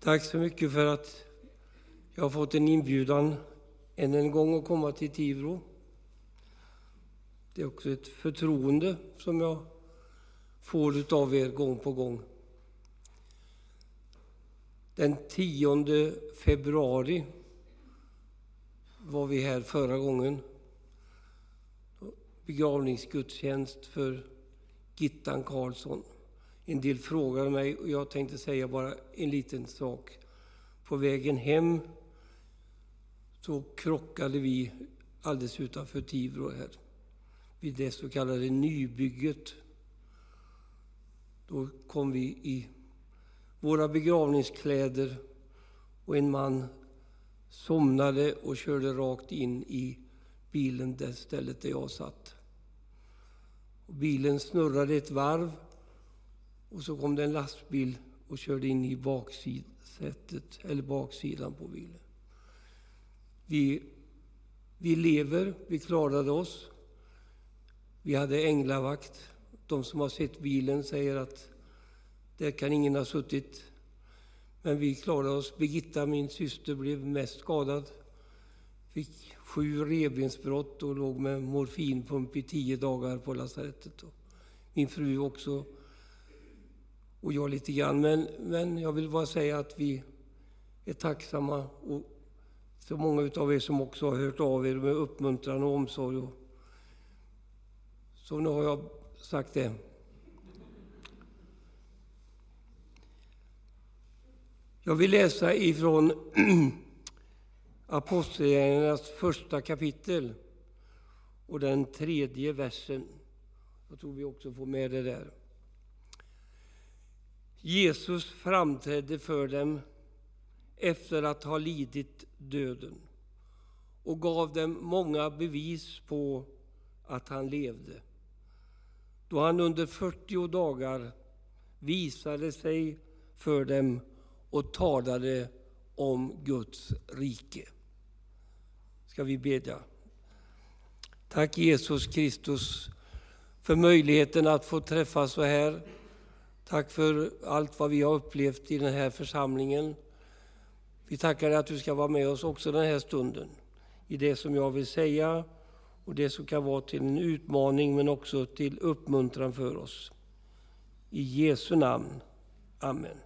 Tack så mycket för att jag har fått en inbjudan än en gång att komma till Tibro. Det är också ett förtroende som jag får av er gång på gång. Den 10 februari var vi här förra gången. Begravningsgudstjänst för Gittan Karlsson. En del frågade mig och jag tänkte säga bara en liten sak. På vägen hem så krockade vi alldeles utanför Tibro här, vid det så kallade nybygget. Då kom vi i våra begravningskläder och en man somnade och körde rakt in i bilen, det stället där jag satt. Och bilen snurrade ett varv och så kom det en lastbil och körde in i baksätet, eller baksidan på bilen. Vi, vi lever, vi klarade oss. Vi hade änglavakt. De som har sett bilen säger att där kan ingen ha suttit. Men vi klarade oss. Birgitta, min syster, blev mest skadad. Fick sju revbensbrott och låg med morfinpump i tio dagar på lasarettet. Min fru också och jag lite grann. Men, men jag vill bara säga att vi är tacksamma och så många av er som också har hört av er med uppmuntran och omsorg. Och, så nu har jag sagt det. Jag vill läsa ifrån Apostlagärningarnas första kapitel och den tredje versen. Jag tror vi också får med det där. Jesus framträdde för dem efter att ha lidit döden och gav dem många bevis på att han levde. Då han under 40 dagar visade sig för dem och talade om Guds rike. Ska vi bedja? Tack Jesus Kristus för möjligheten att få träffas så här Tack för allt vad vi har upplevt i den här församlingen. Vi tackar dig att du ska vara med oss också den här stunden i det som jag vill säga och det som kan vara till en utmaning men också till uppmuntran för oss. I Jesu namn. Amen.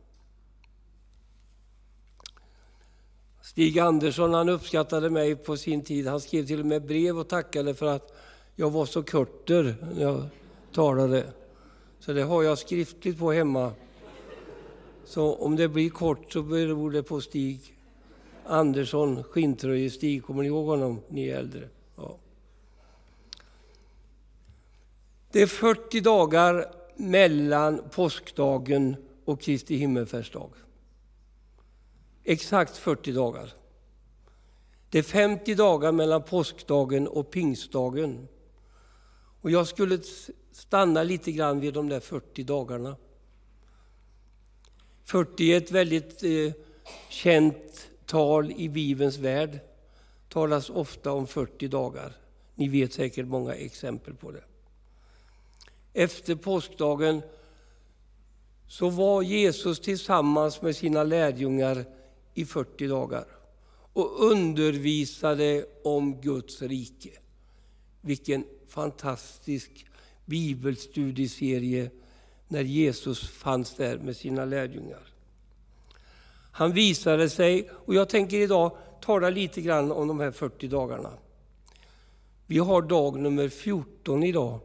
Stig Andersson han uppskattade mig på sin tid. Han skrev till och med brev och tackade för att jag var så kurter när jag talade. Så det har jag skriftligt på hemma. Så om det blir kort så beror det på Stig Andersson, skinntröje-Stig. Kommer ni ihåg honom, ni är äldre? Ja. Det är 40 dagar mellan påskdagen och Kristi himmelfärdsdag. Exakt 40 dagar. Det är 50 dagar mellan påskdagen och pingstdagen. Och jag skulle stanna lite grann vid de där 40 dagarna. 40 är ett väldigt eh, känt tal i Bibelns värld. talas ofta om 40 dagar. Ni vet säkert många exempel på det. Efter påskdagen så var Jesus tillsammans med sina lärjungar i 40 dagar och undervisade om Guds rike. Vilken fantastisk bibelstudieserie när Jesus fanns där med sina lärjungar. Han visade sig, och jag tänker idag tala lite grann om de här 40 dagarna. Vi har dag nummer 14 idag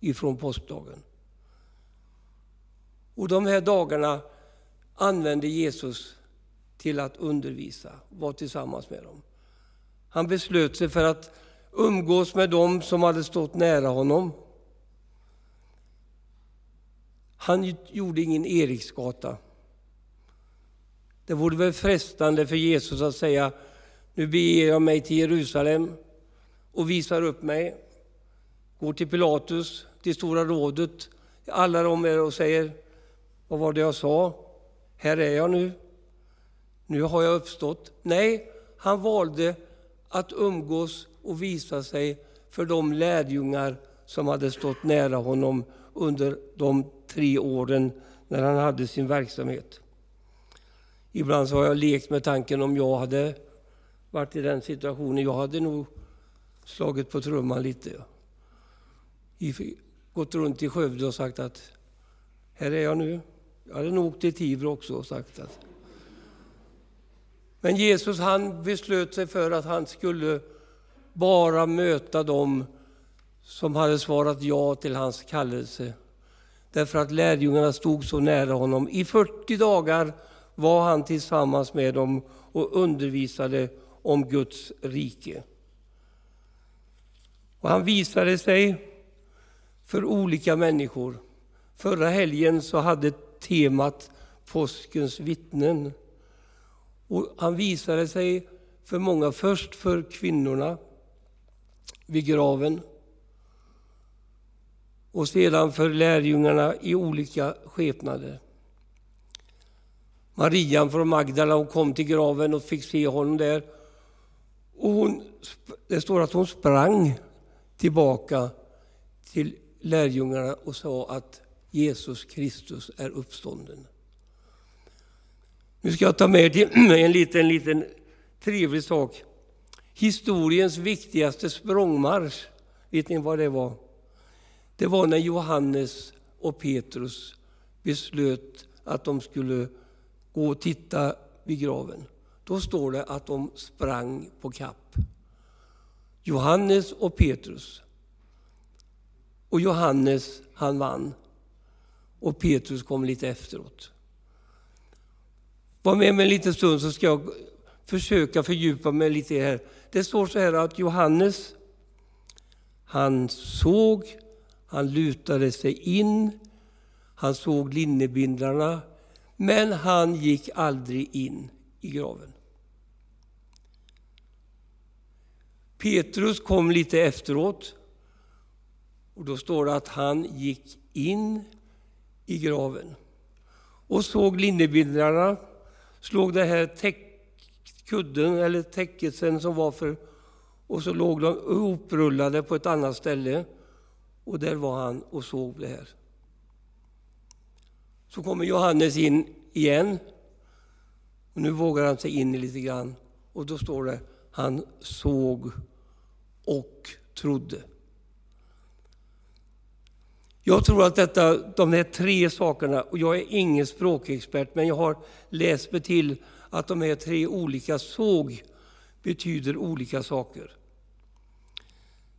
ifrån påskdagen. Och de här dagarna använde Jesus till att undervisa, vara tillsammans med dem. Han beslöt sig för att umgås med dem som hade stått nära honom. Han gjorde ingen Eriksgata. Det vore väl frestande för Jesus att säga, nu beger jag mig till Jerusalem och visar upp mig. Går till Pilatus, till Stora rådet, alla de är och säger, vad var det jag sa? Här är jag nu. Nu har jag uppstått. Nej, han valde att umgås och visa sig för de lärjungar som hade stått nära honom under de tre åren när han hade sin verksamhet. Ibland så har jag lekt med tanken om jag hade varit i den situationen. Jag hade nog slagit på trumman lite. Gått runt i Skövde och sagt att här är jag nu. Jag hade nog åkt till Tibro också och sagt att men Jesus han beslöt sig för att han skulle bara möta dem som hade svarat ja till hans kallelse. Därför att lärjungarna stod så nära honom. I 40 dagar var han tillsammans med dem och undervisade om Guds rike. Och han visade sig för olika människor. Förra helgen så hade temat påskens vittnen. Och han visade sig för många, först för kvinnorna vid graven och sedan för lärjungarna i olika skepnader. Maria från Magdala hon kom till graven och fick se honom där. Och hon, det står att hon sprang tillbaka till lärjungarna och sa att Jesus Kristus är uppstånden. Nu ska jag ta med till en liten, liten trevlig sak. Historiens viktigaste språngmarsch, vet ni vad det var? Det var när Johannes och Petrus beslöt att de skulle gå och titta vid graven. Då står det att de sprang på kapp. Johannes och Petrus. Och Johannes, han vann. Och Petrus kom lite efteråt. Var med mig en liten stund så ska jag försöka fördjupa mig lite här. Det står så här att Johannes, han såg, han lutade sig in, han såg linnebindlarna, men han gick aldrig in i graven. Petrus kom lite efteråt och då står det att han gick in i graven och såg linnebindlarna, slog det här kudden eller täcket som var för och så låg de ihoprullade på ett annat ställe och där var han och såg det här. Så kommer Johannes in igen. Och nu vågar han sig in lite grann och då står det han såg och trodde. Jag tror att detta, de här tre sakerna, och jag är ingen språkexpert, men jag har läst mig till att de här tre olika såg betyder olika saker.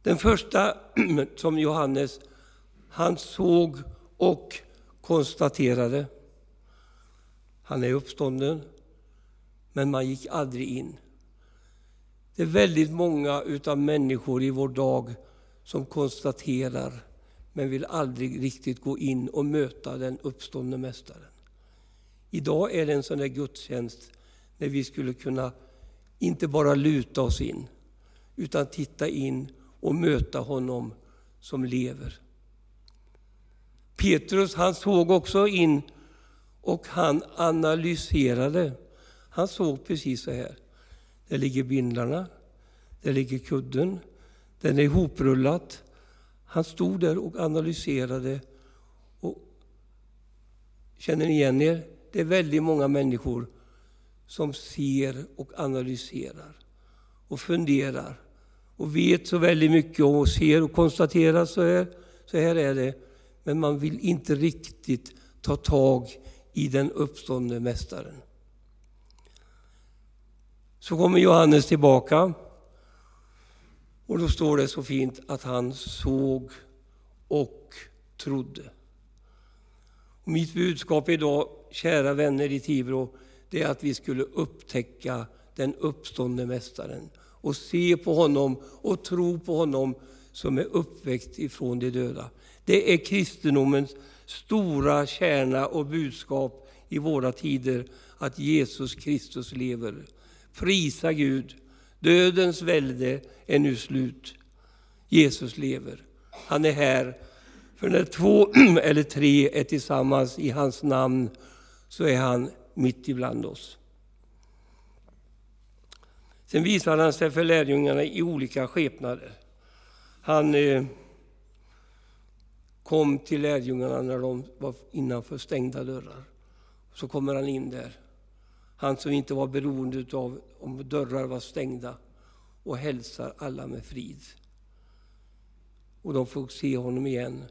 Den första, som Johannes, han såg och konstaterade. Han är uppstånden, men man gick aldrig in. Det är väldigt många utav människor i vår dag som konstaterar, men vill aldrig riktigt gå in och möta den uppståndne Mästaren. Idag är det en sån där gudstjänst när vi skulle kunna inte bara luta oss in, utan titta in och möta honom som lever. Petrus han såg också in och han analyserade. Han såg precis så här. Där ligger bindlarna, där ligger kudden, den är ihoprullat. Han stod där och analyserade. Och Känner ni igen er? Det är väldigt många människor som ser och analyserar och funderar och vet så väldigt mycket och ser och konstaterar så här, så här är det. Men man vill inte riktigt ta tag i den uppståndne Mästaren. Så kommer Johannes tillbaka och då står det så fint att han såg och trodde. Och mitt budskap idag, kära vänner i Tibro, det är att vi skulle upptäcka den uppståndne Mästaren och se på honom och tro på honom som är uppväckt ifrån de döda. Det är kristendomens stora kärna och budskap i våra tider, att Jesus Kristus lever. Prisa Gud! Dödens välde är nu slut. Jesus lever. Han är här. För när två eller tre är tillsammans i hans namn så är han mitt ibland oss. Sen visade han sig för lärjungarna i olika skepnader. Han eh, kom till lärjungarna när de var innanför stängda dörrar. Så kommer han in där. Han som inte var beroende av om dörrar var stängda och hälsar alla med frid. Och de får se honom igen.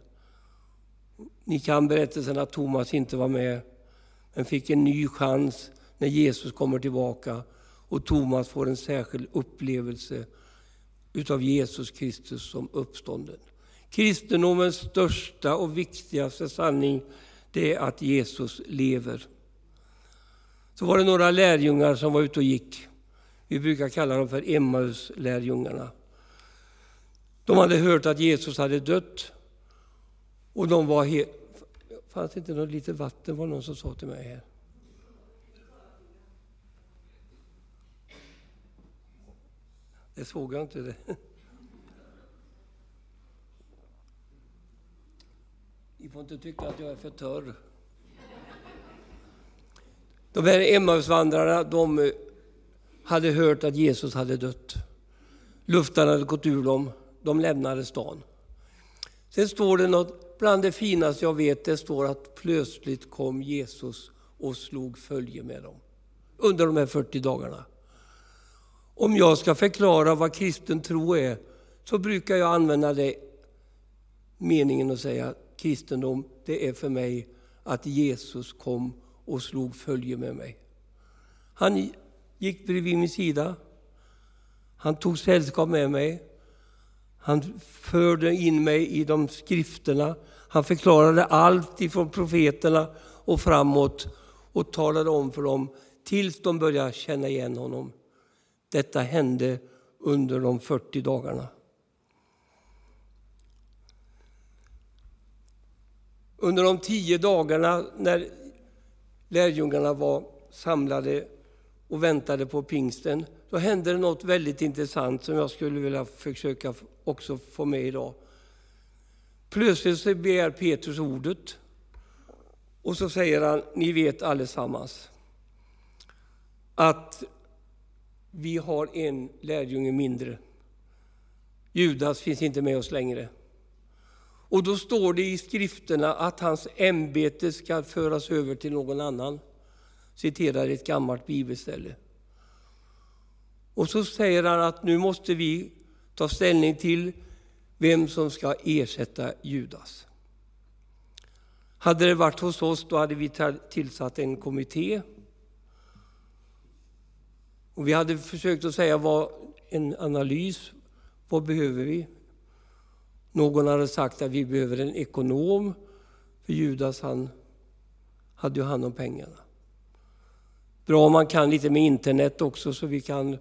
Ni kan berättelsen att Thomas inte var med, men fick en ny chans när Jesus kommer tillbaka och Thomas får en särskild upplevelse utav Jesus Kristus som uppstånden. Kristendomens största och viktigaste sanning det är att Jesus lever. Så var det några lärjungar som var ute och gick. Vi brukar kalla dem för Emmaus-lärjungarna. De hade hört att Jesus hade dött och de var helt... Fanns det inte något litet vatten var någon som sa till mig här. Det såg jag inte. det. Ni får inte tycka att jag är för törr. De här Emmausvandrarna de hade hört att Jesus hade dött. Luften hade gått ur dem. De lämnade stan. Sen står det något bland det finaste jag vet. Det står att plötsligt kom Jesus och slog följe med dem under de här 40 dagarna. Om jag ska förklara vad kristen tro är så brukar jag använda det meningen och säga kristendom, det är för mig att Jesus kom och slog följe med mig. Han gick bredvid min sida. Han tog sällskap med mig. Han förde in mig i de skrifterna. Han förklarade allt ifrån profeterna och framåt och talade om för dem tills de började känna igen honom. Detta hände under de 40 dagarna. Under de tio dagarna när lärjungarna var samlade och väntade på pingsten, då hände det något väldigt intressant som jag skulle vilja försöka också få med idag. Plötsligt så begär Petrus ordet och så säger han, ni vet allesammans att vi har en lärjunge mindre. Judas finns inte med oss längre. Och då står det i skrifterna att hans ämbete ska föras över till någon annan. Citerar ett gammalt bibelställe. Och så säger han att nu måste vi ta ställning till vem som ska ersätta Judas. Hade det varit hos oss då hade vi tillsatt en kommitté. Och vi hade försökt att säga vad, en analys, vad behöver vi? Någon hade sagt att vi behöver en ekonom, för Judas han hade ju hand om pengarna. Bra om man kan lite med internet också så vi kan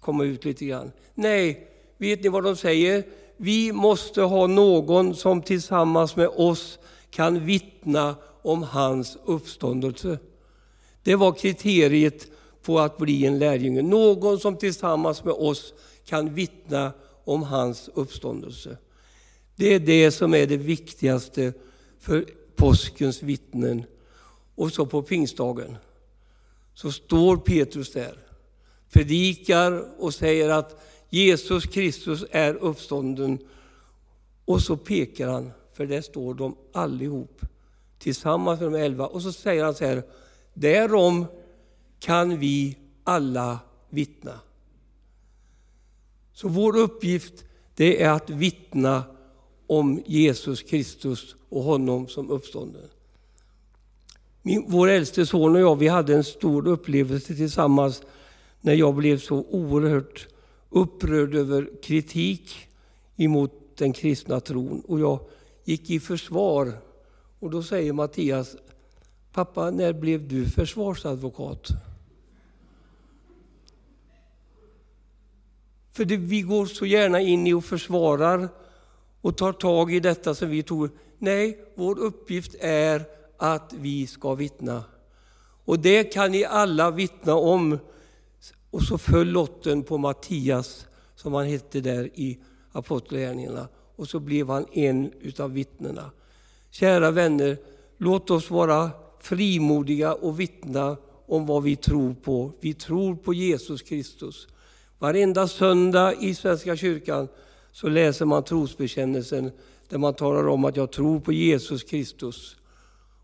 komma ut lite grann. Nej, vet ni vad de säger? Vi måste ha någon som tillsammans med oss kan vittna om hans uppståndelse. Det var kriteriet på att bli en lärjunge. Någon som tillsammans med oss kan vittna om hans uppståndelse. Det är det som är det viktigaste för påskens vittnen. Och så på pingstdagen så står Petrus där, predikar och säger att Jesus Kristus är uppstånden. Och så pekar han, för där står de allihop tillsammans med de elva. Och så säger han så här, därom kan vi alla vittna. Så vår uppgift det är att vittna om Jesus Kristus och honom som uppstånden. Min, vår äldste son och jag vi hade en stor upplevelse tillsammans när jag blev så oerhört upprörd över kritik emot den kristna tron. Och jag gick i försvar. Och då säger Mattias, pappa när blev du försvarsadvokat? För det, vi går så gärna in i och försvarar och tar tag i detta som vi tror. Nej, vår uppgift är att vi ska vittna. Och det kan ni alla vittna om. Och så föll lotten på Mattias, som han hette där i Apostlagärningarna. Och så blev han en utav vittnena. Kära vänner, låt oss vara frimodiga och vittna om vad vi tror på. Vi tror på Jesus Kristus. Varenda söndag i Svenska kyrkan så läser man trosbekännelsen där man talar om att jag tror på Jesus Kristus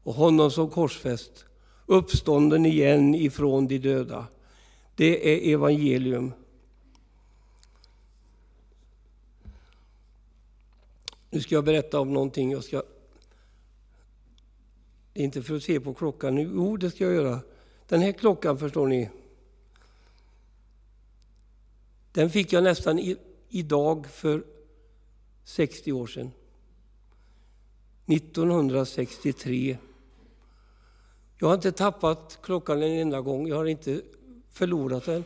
och honom som korsfäst uppstånden igen ifrån de döda. Det är evangelium. Nu ska jag berätta om någonting. Jag ska... Det är inte för att se på klockan nu. Jo, det ska jag göra. Den här klockan, förstår ni, den fick jag nästan i, idag för 60 år sedan. 1963. Jag har inte tappat klockan en enda gång. Jag har inte förlorat den.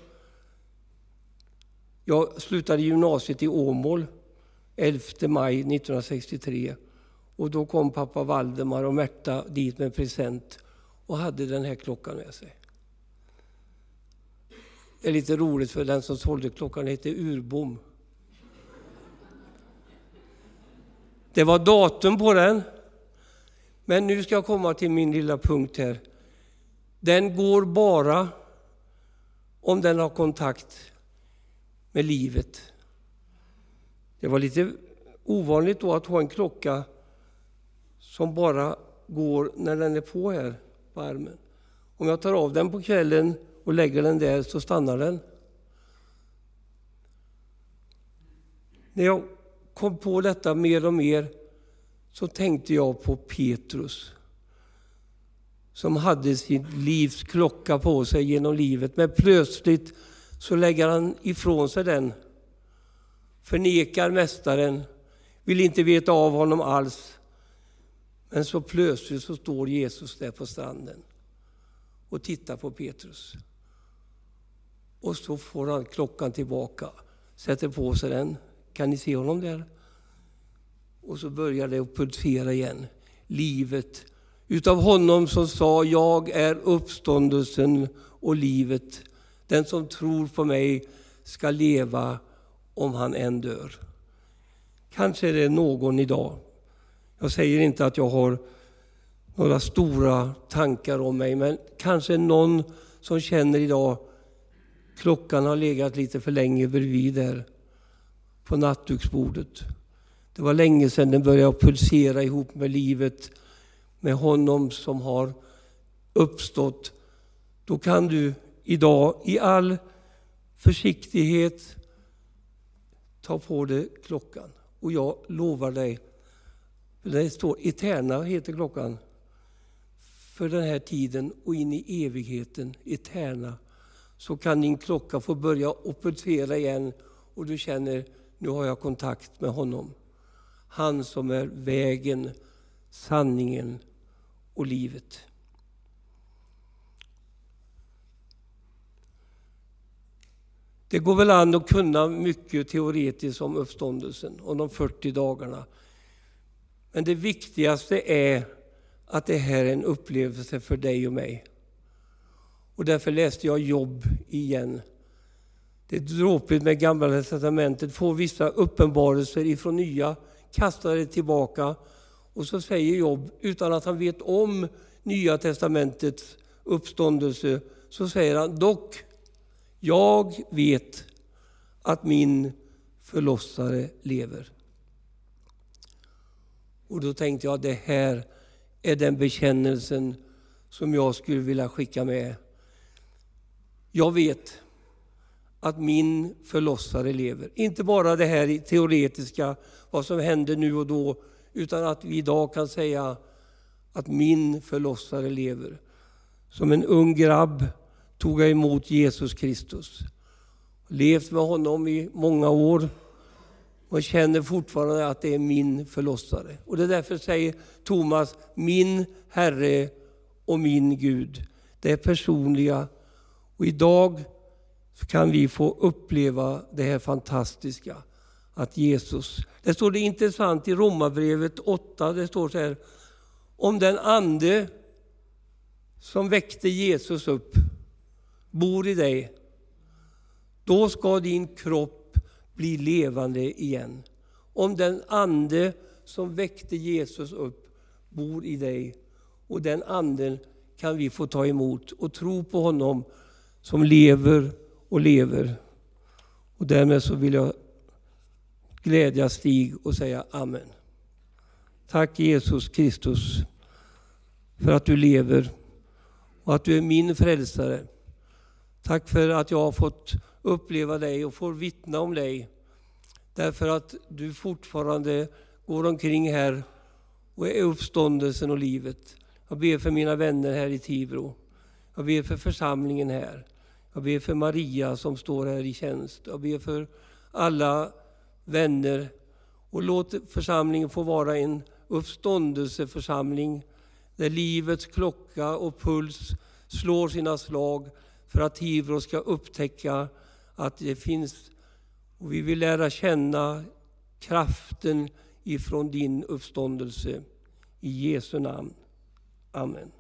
Jag slutade gymnasiet i Åmål 11 maj 1963. Och då kom pappa Valdemar och Märta dit med present och hade den här klockan med sig. Det är lite roligt för den som sålde klockan hette Urbom. Det var datum på den. Men nu ska jag komma till min lilla punkt här. Den går bara om den har kontakt med livet. Det var lite ovanligt då att ha en klocka som bara går när den är på här på armen. Om jag tar av den på kvällen och lägger den där så stannar den. När jag kom på detta mer och mer så tänkte jag på Petrus som hade sitt livs klocka på sig genom livet. Men plötsligt så lägger han ifrån sig den, förnekar Mästaren, vill inte veta av honom alls. Men så plötsligt så står Jesus där på stranden och tittar på Petrus. Och så får han klockan tillbaka, sätter på sig den. Kan ni se honom där? Och så börjar det att pulsera igen. Livet utav honom som sa, jag är uppståndelsen och livet. Den som tror på mig ska leva om han än dör. Kanske är det någon idag. Jag säger inte att jag har några stora tankar om mig, men kanske någon som känner idag, klockan har legat lite för länge bredvid där på nattduksbordet. Det var länge sedan den började pulsera ihop med livet, med honom som har uppstått. Då kan du idag i all försiktighet ta på dig klockan. Och jag lovar dig, det står Eterna heter klockan, för den här tiden och in i evigheten, Eterna, så kan din klocka få börja operera igen och du känner, nu har jag kontakt med honom. Han som är vägen, sanningen och livet. Det går väl an att kunna mycket teoretiskt om uppståndelsen och de 40 dagarna. Men det viktigaste är att det här är en upplevelse för dig och mig. Och därför läste jag Jobb igen. Det är dråpligt med Gamla testamentet, får vissa uppenbarelser ifrån Nya kastar det tillbaka. Och så säger Jobb, utan att han vet om Nya testamentets uppståndelse, så säger han dock, jag vet att min förlossare lever. Och då tänkte jag, det här är den bekännelsen som jag skulle vilja skicka med. Jag vet att min förlossare lever. Inte bara det här teoretiska, vad som händer nu och då, utan att vi idag kan säga att min förlossare lever. Som en ung grabb tog jag emot Jesus Kristus. Levt med honom i många år och känner fortfarande att det är min förlossare. Och det är därför säger Thomas, min Herre och min Gud. Det är personliga. Och idag kan vi få uppleva det här fantastiska att Jesus, det står det intressant i Romarbrevet 8, det står så här, om den ande som väckte Jesus upp bor i dig, då ska din kropp bli levande igen. Om den ande som väckte Jesus upp bor i dig och den anden kan vi få ta emot och tro på honom som lever och lever. Och därmed så vill jag glädja Stig och säga Amen. Tack Jesus Kristus för att du lever och att du är min frälsare. Tack för att jag har fått uppleva dig och får vittna om dig. Därför att du fortfarande går omkring här och är uppståndelsen och livet. Jag ber för mina vänner här i Tibro. Jag ber för församlingen här. Jag ber för Maria som står här i tjänst. Jag ber för alla vänner. Och låt församlingen få vara en uppståndelseförsamling där livets klocka och puls slår sina slag för att Tibro ska upptäcka att det finns, och vi vill lära känna kraften ifrån din uppståndelse. I Jesu namn. Amen.